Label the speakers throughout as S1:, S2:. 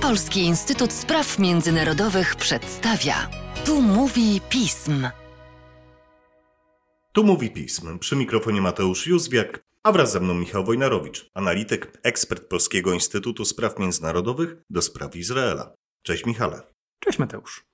S1: Polski Instytut Spraw Międzynarodowych przedstawia. Tu mówi pism.
S2: Tu mówi pism. Przy mikrofonie Mateusz Józwiak, a wraz ze mną Michał Wojnarowicz, analityk, ekspert Polskiego Instytutu Spraw Międzynarodowych do spraw Izraela. Cześć Michale.
S3: Cześć Mateusz.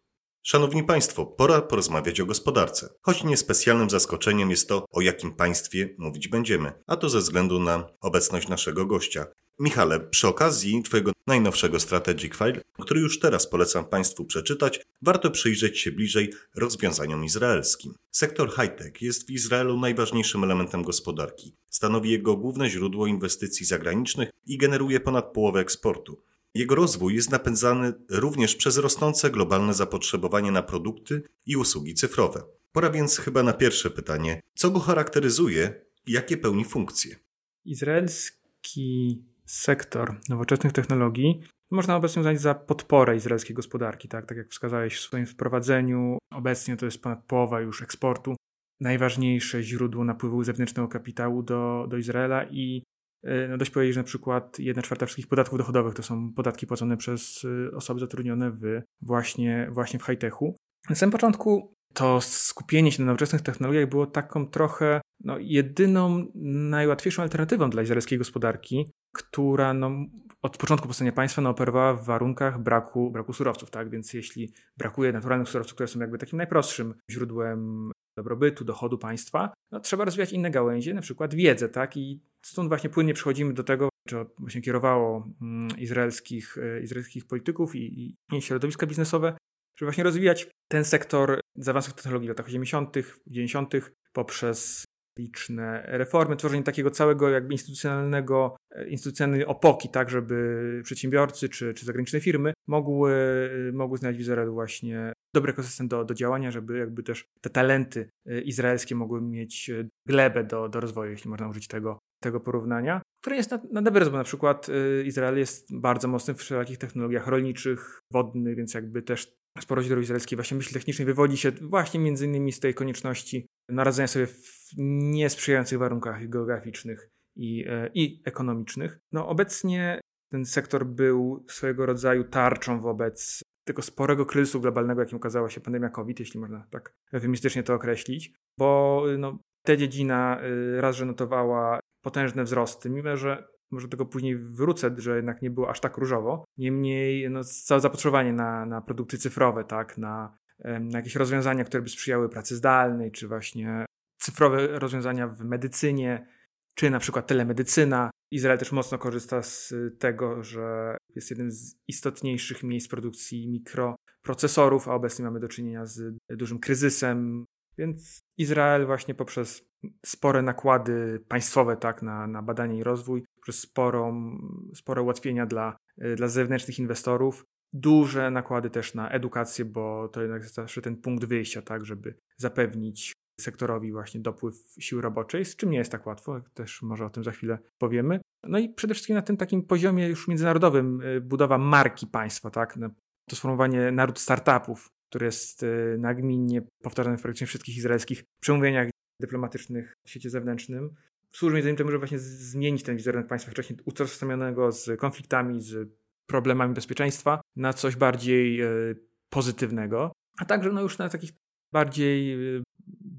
S2: Szanowni Państwo, pora porozmawiać o gospodarce. Choć niespecjalnym zaskoczeniem jest to, o jakim państwie mówić będziemy, a to ze względu na obecność naszego gościa. Michale, przy okazji Twojego najnowszego Strategic File, który już teraz polecam Państwu przeczytać, warto przyjrzeć się bliżej rozwiązaniom izraelskim. Sektor high-tech jest w Izraelu najważniejszym elementem gospodarki. Stanowi jego główne źródło inwestycji zagranicznych i generuje ponad połowę eksportu. Jego rozwój jest napędzany również przez rosnące globalne zapotrzebowanie na produkty i usługi cyfrowe. Pora więc chyba na pierwsze pytanie: co go charakteryzuje i jakie pełni funkcje?
S3: Izraelski sektor nowoczesnych technologii można obecnie uznać za podporę izraelskiej gospodarki. Tak, tak jak wskazałeś w swoim wprowadzeniu, obecnie to jest ponad połowa już eksportu, najważniejsze źródło napływu zewnętrznego kapitału do, do Izraela i e, no dość powiedzieć, że na przykład 1 czwarta wszystkich podatków dochodowych to są podatki płacone przez e, osoby zatrudnione w, właśnie, właśnie w high-techu. Na samym początku to skupienie się na nowoczesnych technologiach było taką trochę no, jedyną, najłatwiejszą alternatywą dla izraelskiej gospodarki, która no, od początku powstania państwa no, operowała w warunkach braku, braku surowców. Tak? Więc jeśli brakuje naturalnych surowców, które są jakby takim najprostszym źródłem dobrobytu, dochodu państwa, no, trzeba rozwijać inne gałęzie, na przykład wiedzę. Tak? I stąd właśnie płynnie przechodzimy do tego, co właśnie kierowało mm, izraelskich, e, izraelskich polityków i, i środowiska biznesowe, żeby właśnie rozwijać ten sektor zaawansowanych technologii w latach 80., 90. poprzez liczne reformy, tworzenie takiego całego jakby instytucjonalnego, e, instytucjonalnej opoki, tak żeby przedsiębiorcy czy, czy zagraniczne firmy mogły, e, mogły znaleźć w Izraelu właśnie dobry ekosystem do, do działania, żeby jakby też te talenty e, izraelskie mogły mieć glebę do, do rozwoju, jeśli można użyć tego, tego porównania, które jest na, na dobry bo na przykład Izrael jest bardzo mocny w wszelakich technologiach rolniczych, wodnych, więc jakby też sporo źródeł izraelskiej właśnie myśli technicznej wywodzi się właśnie między innymi z tej konieczności naradzenia sobie w niesprzyjających warunkach geograficznych i, e, i ekonomicznych. No obecnie ten sektor był swojego rodzaju tarczą wobec tego sporego kryzysu globalnego, jakim okazała się pandemia COVID, jeśli można tak eufemistycznie to określić, bo no, ta dziedzina y, raz, że notowała potężne wzrosty, mimo że może do tego później wrócę, że jednak nie było aż tak różowo. Niemniej no, całe zapotrzebowanie na, na produkty cyfrowe, tak, na, na jakieś rozwiązania, które by sprzyjały pracy zdalnej, czy właśnie cyfrowe rozwiązania w medycynie, czy na przykład telemedycyna. Izrael też mocno korzysta z tego, że jest jednym z istotniejszych miejsc produkcji mikroprocesorów, a obecnie mamy do czynienia z dużym kryzysem. Więc Izrael właśnie poprzez spore nakłady państwowe tak, na, na badanie i rozwój, przez sporą, spore ułatwienia dla, dla zewnętrznych inwestorów, duże nakłady też na edukację, bo to jednak jest zawsze ten punkt wyjścia, tak, żeby zapewnić sektorowi właśnie dopływ siły roboczej, z czym nie jest tak łatwo, też może o tym za chwilę powiemy. No i przede wszystkim na tym takim poziomie już międzynarodowym y, budowa marki państwa, tak, to sformułowanie naród startupów, które jest y, nagminnie powtarzane w praktycznie wszystkich izraelskich przemówieniach dyplomatycznych w świecie zewnętrznym. Służy między innymi temu, żeby właśnie zmienić ten wizerunek państwa wcześniej utożsamionego z konfliktami, z problemami bezpieczeństwa na coś bardziej y, pozytywnego, a także no już na takich bardziej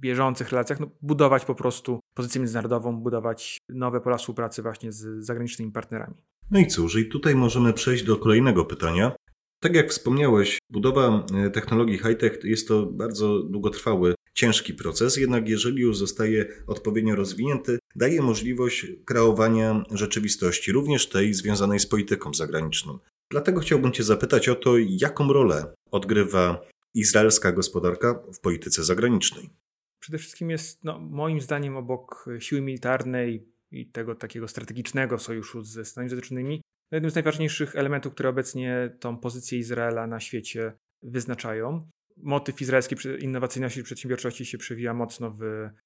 S3: bieżących relacjach no, budować po prostu pozycję międzynarodową, budować nowe pola współpracy właśnie z zagranicznymi partnerami.
S2: No i cóż, i tutaj możemy przejść do kolejnego pytania. Tak jak wspomniałeś, budowa e, technologii high-tech jest to bardzo długotrwały, ciężki proces, jednak jeżeli już zostaje odpowiednio rozwinięty, daje możliwość kreowania rzeczywistości, również tej związanej z polityką zagraniczną. Dlatego chciałbym Cię zapytać o to, jaką rolę odgrywa izraelska gospodarka w polityce zagranicznej
S3: przede wszystkim jest no, moim zdaniem obok siły militarnej i tego takiego strategicznego sojuszu ze Stanami Zjednoczonymi jednym z najważniejszych elementów, które obecnie tą pozycję Izraela na świecie wyznaczają. Motyw izraelskiej innowacyjności i przedsiębiorczości się przewija mocno w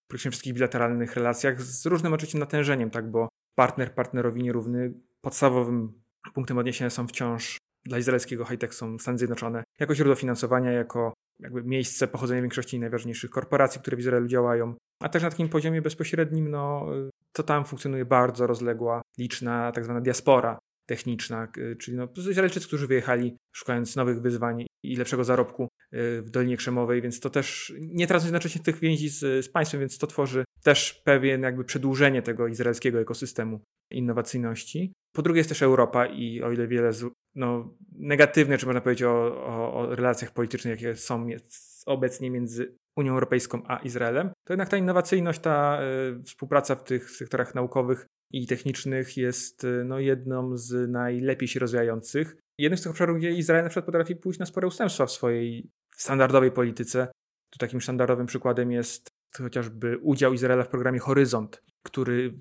S3: praktycznie wszystkich bilateralnych relacjach z różnym oczywiście natężeniem, tak, bo partner partnerowi nierówny podstawowym punktem odniesienia są wciąż dla izraelskiego high-tech są Stany Zjednoczone jako źródło finansowania, jako jakby miejsce pochodzenia większości najważniejszych korporacji, które w Izraelu działają, a też na takim poziomie bezpośrednim, no, to tam funkcjonuje bardzo rozległa, liczna tak zwana diaspora techniczna, czyli no, Izraelczycy, którzy wyjechali szukając nowych wyzwań i lepszego zarobku w Dolinie Krzemowej, więc to też nie tracąc jednocześnie tych więzi z, z państwem, więc to tworzy też pewien jakby przedłużenie tego izraelskiego ekosystemu innowacyjności. Po drugie jest też Europa i o ile wiele z, no, negatywne, czy można powiedzieć o, o, o relacjach politycznych, jakie są obecnie między Unią Europejską a Izraelem, to jednak ta innowacyjność, ta y, współpraca w tych sektorach naukowych i technicznych jest y, no, jedną z najlepiej się rozwijających. Jednym z tych obszarów, gdzie Izrael na przykład potrafi pójść na spore ustępstwa w swojej standardowej polityce. Tu takim standardowym przykładem jest chociażby udział Izraela w programie Horyzont, który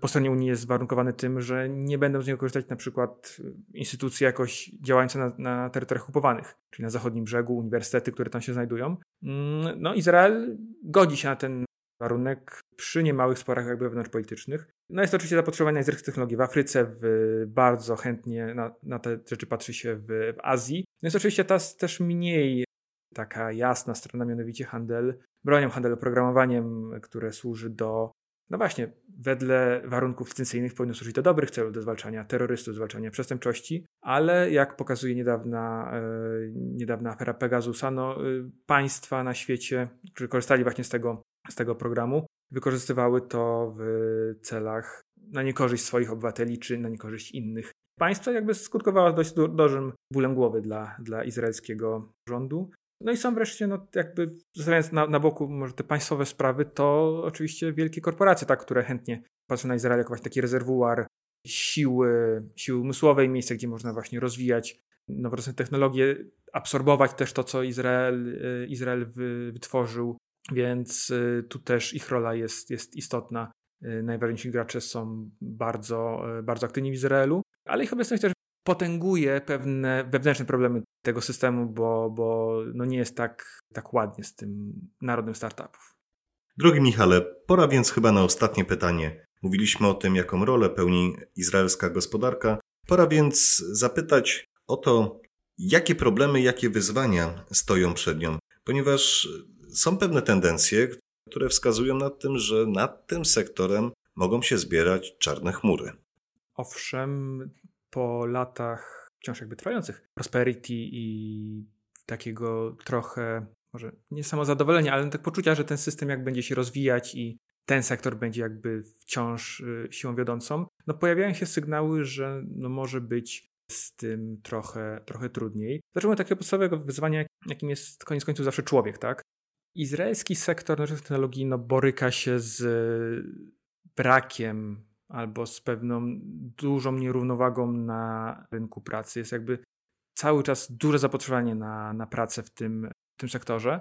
S3: po stronie Unii jest warunkowany tym, że nie będą z niego korzystać na przykład instytucje jakoś działające na, na terytoriach okupowanych, czyli na zachodnim brzegu, uniwersytety, które tam się znajdują. Mm, no Izrael godzi się na ten warunek przy niemałych sporach jakby wewnątrzpolitycznych. No jest oczywiście zapotrzebowanie na izraelskie technologie w Afryce, w, bardzo chętnie na, na, te rzeczy patrzy się w, w Azji. No jest oczywiście ta też mniej taka jasna strona, mianowicie handel bronią, handel oprogramowaniem, które służy do no właśnie, wedle warunków licencyjnych powinno służyć do dobrych celów, do zwalczania terrorystów, zwalczania przestępczości, ale jak pokazuje niedawna, e, niedawna afera Pegasusa, no, e, państwa na świecie, którzy korzystali właśnie z tego, z tego programu, wykorzystywały to w celach na niekorzyść swoich obywateli czy na niekorzyść innych. Państwa jakby skutkowało dość dużym bólem głowy dla, dla izraelskiego rządu. No i są wreszcie, no jakby zostawiając na, na boku może te państwowe sprawy, to oczywiście wielkie korporacje, tak, które chętnie patrzą na Izrael jako właśnie taki rezerwuar siły, siły umysłowej, miejsce, gdzie można właśnie rozwijać nowoczesne technologie, absorbować też to, co Izrael, e, Izrael wytworzył, więc e, tu też ich rola jest, jest istotna. E, najważniejsi gracze są bardzo, bardzo aktywni w Izraelu, ale ich obecność też potęguje pewne wewnętrzne problemy tego systemu, bo, bo no nie jest tak, tak ładnie z tym narodem startupów.
S2: Drogi Michale, pora więc chyba na ostatnie pytanie. Mówiliśmy o tym, jaką rolę pełni izraelska gospodarka. Pora więc zapytać o to, jakie problemy, jakie wyzwania stoją przed nią, ponieważ są pewne tendencje, które wskazują na tym, że nad tym sektorem mogą się zbierać czarne chmury.
S3: Owszem, po latach wciąż jakby trwających prosperity i takiego trochę, może nie samozadowolenia, ale tak poczucia, że ten system jak będzie się rozwijać i ten sektor będzie jakby wciąż y, siłą wiodącą, no pojawiają się sygnały, że no może być z tym trochę, trochę trudniej. Zaczęło takiego podstawowego wyzwania, jakim jest koniec końców zawsze człowiek, tak? Izraelski sektor nowoczesnych technologii no, boryka się z brakiem albo z pewną dużą nierównowagą na rynku pracy. Jest jakby cały czas duże zapotrzebowanie na, na pracę w tym, w tym sektorze.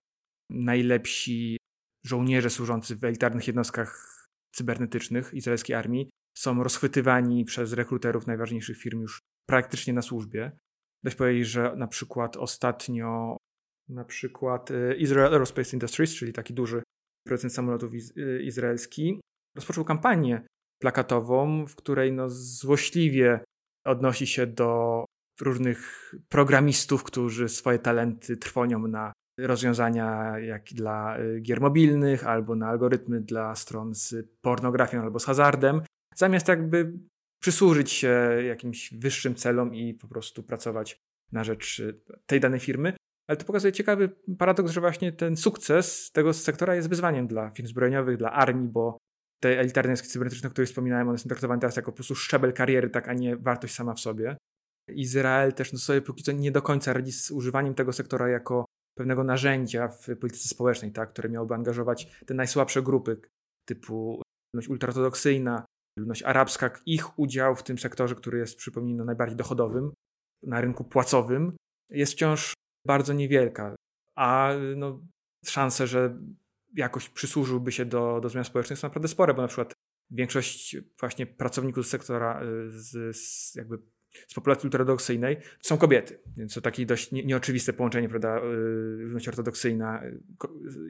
S3: Najlepsi żołnierze służący w elitarnych jednostkach cybernetycznych izraelskiej armii są rozchwytywani przez rekruterów najważniejszych firm już praktycznie na służbie. Dość powiedzieć, że na przykład ostatnio na przykład y, Israel Aerospace Industries, czyli taki duży producent samolotów y, izraelski, rozpoczął kampanię plakatową, w której no złośliwie odnosi się do różnych programistów, którzy swoje talenty trwonią na rozwiązania jak dla y, gier mobilnych, albo na algorytmy dla stron z pornografią albo z hazardem, zamiast jakby przysłużyć się jakimś wyższym celom i po prostu pracować na rzecz tej danej firmy. Ale to pokazuje ciekawy paradoks, że właśnie ten sukces tego sektora jest wyzwaniem dla firm zbrojeniowych, dla armii, bo te elitarne języki cybernetyczne, o których wspominałem, one są traktowane teraz jako po prostu szczebel kariery, tak, a nie wartość sama w sobie. Izrael też no, sobie póki co nie do końca radzi z używaniem tego sektora jako pewnego narzędzia w polityce społecznej, tak, które miałoby angażować te najsłabsze grupy typu ludność ultraortodoksyjna, ludność arabska, ich udział w tym sektorze, który jest, przypomnijmy, najbardziej dochodowym, na rynku płacowym, jest wciąż bardzo niewielka. A no, szanse, że jakoś przysłużyłby się do, do zmian społecznych są naprawdę spore, bo na przykład większość właśnie pracowników z sektora y, z, z jakby z populacji ultraortodoksyjnej są kobiety, więc to takie dość nie, nieoczywiste połączenie, prawda, ludność y, ortodoksyjna y,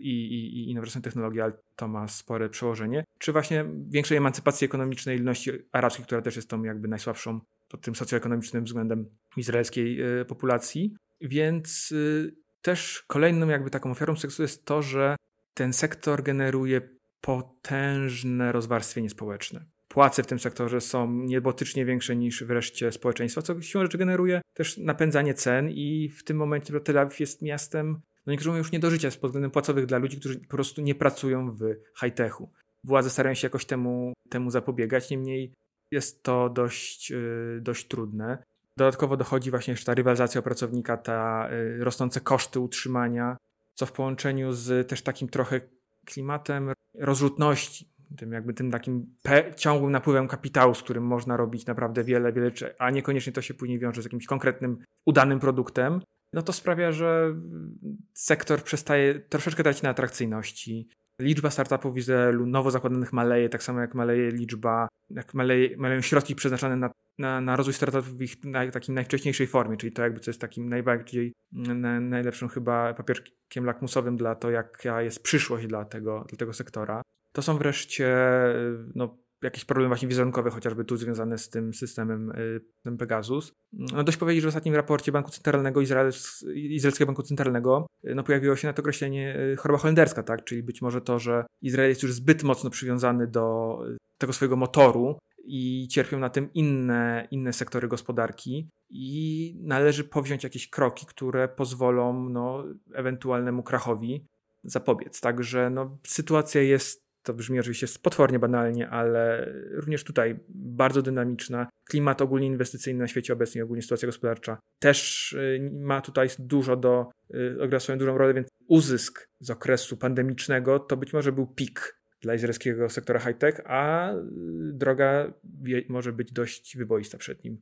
S3: i, i, i nowoczesne technologie, ale to ma spore przełożenie. Czy właśnie większej emancypacji ekonomicznej ludności arabskiej, która też jest tą jakby najsłabszą pod tym socjoekonomicznym względem izraelskiej populacji. Więc też kolejną jakby taką ofiarą seksu jest to, że ten sektor generuje potężne rozwarstwienie społeczne. płace w tym sektorze są niebotycznie większe niż wreszcie społeczeństwa, co siłą rzeczy generuje też napędzanie cen i w tym momencie Tel Awiw jest miastem, no niektórzy mówią już nie do życia pod względem płacowych dla ludzi, którzy po prostu nie pracują w high-techu. Władze starają się jakoś temu, temu zapobiegać, niemniej jest to dość, y, dość trudne. Dodatkowo dochodzi właśnie jeszcze ta rywalizacja pracownika, ta y, rosnące koszty utrzymania, co w połączeniu z też takim trochę klimatem rozrzutności, tym jakby tym takim ciągłym napływem kapitału, z którym można robić naprawdę wiele, wiele, a niekoniecznie to się później wiąże z jakimś konkretnym, udanym produktem, no to sprawia, że sektor przestaje troszeczkę dać na atrakcyjności. Liczba startupów w Izraelu nowo zakładanych maleje, tak samo jak maleje liczba, jak maleje, maleją środki przeznaczone na, na, na rozwój startupów w ich takim najwcześniejszej formie, czyli to jakby co jest takim najbardziej, na, najlepszym chyba papierkiem lakmusowym dla to, jaka jest przyszłość dla tego, dla tego sektora. To są wreszcie no, jakieś problemy właśnie wizerunkowe, chociażby tu związane z tym systemem y, Pegasus. No dość powiedzieć, że w ostatnim raporcie Banku Centralnego, Izraelskiego Banku Centralnego, y, no pojawiło się na to określenie y, choroba holenderska, tak? czyli być może to, że Izrael jest już zbyt mocno przywiązany do tego swojego motoru i cierpią na tym inne, inne sektory gospodarki i należy powziąć jakieś kroki, które pozwolą no, ewentualnemu krachowi zapobiec. Także no, sytuacja jest to brzmi oczywiście potwornie banalnie, ale również tutaj bardzo dynamiczna. Klimat ogólnie inwestycyjny na świecie obecnie, ogólnie sytuacja gospodarcza też y, ma tutaj dużo do, y, ogra swoją dużą rolę, więc uzysk z okresu pandemicznego to być może był pik dla izraelskiego sektora high-tech, a y, droga może być dość wyboista przed nim.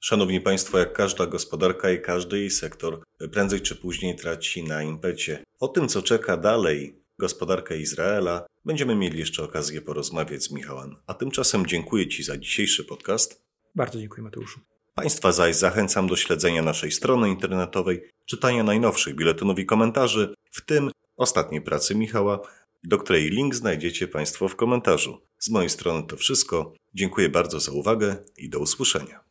S2: Szanowni Państwo, jak każda gospodarka i każdy jej sektor, prędzej czy później traci na impecie. O tym, co czeka dalej gospodarkę Izraela, będziemy mieli jeszcze okazję porozmawiać z Michałem. A tymczasem dziękuję Ci za dzisiejszy podcast.
S3: Bardzo dziękuję, Mateuszu.
S2: Państwa zaś zachęcam do śledzenia naszej strony internetowej, czytania najnowszych biuletynów i komentarzy, w tym ostatniej pracy Michała, do której link znajdziecie Państwo w komentarzu. Z mojej strony to wszystko. Dziękuję bardzo za uwagę i do usłyszenia.